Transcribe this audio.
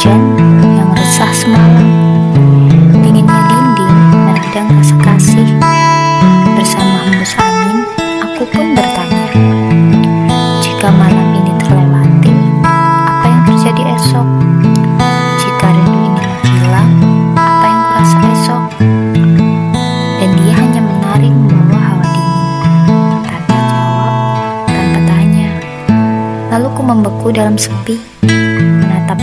hujan yang resah semalam Dinginnya dinding menendang rasa kasih Bersama hembus angin, aku pun bertanya Jika malam ini terlewati, apa yang terjadi esok? Jika rindu ini hilang, apa yang kurasa esok? Dan dia hanya menarik membawa hawa dingin Tanpa jawab, tanpa tanya Lalu ku membeku dalam sepi Menatap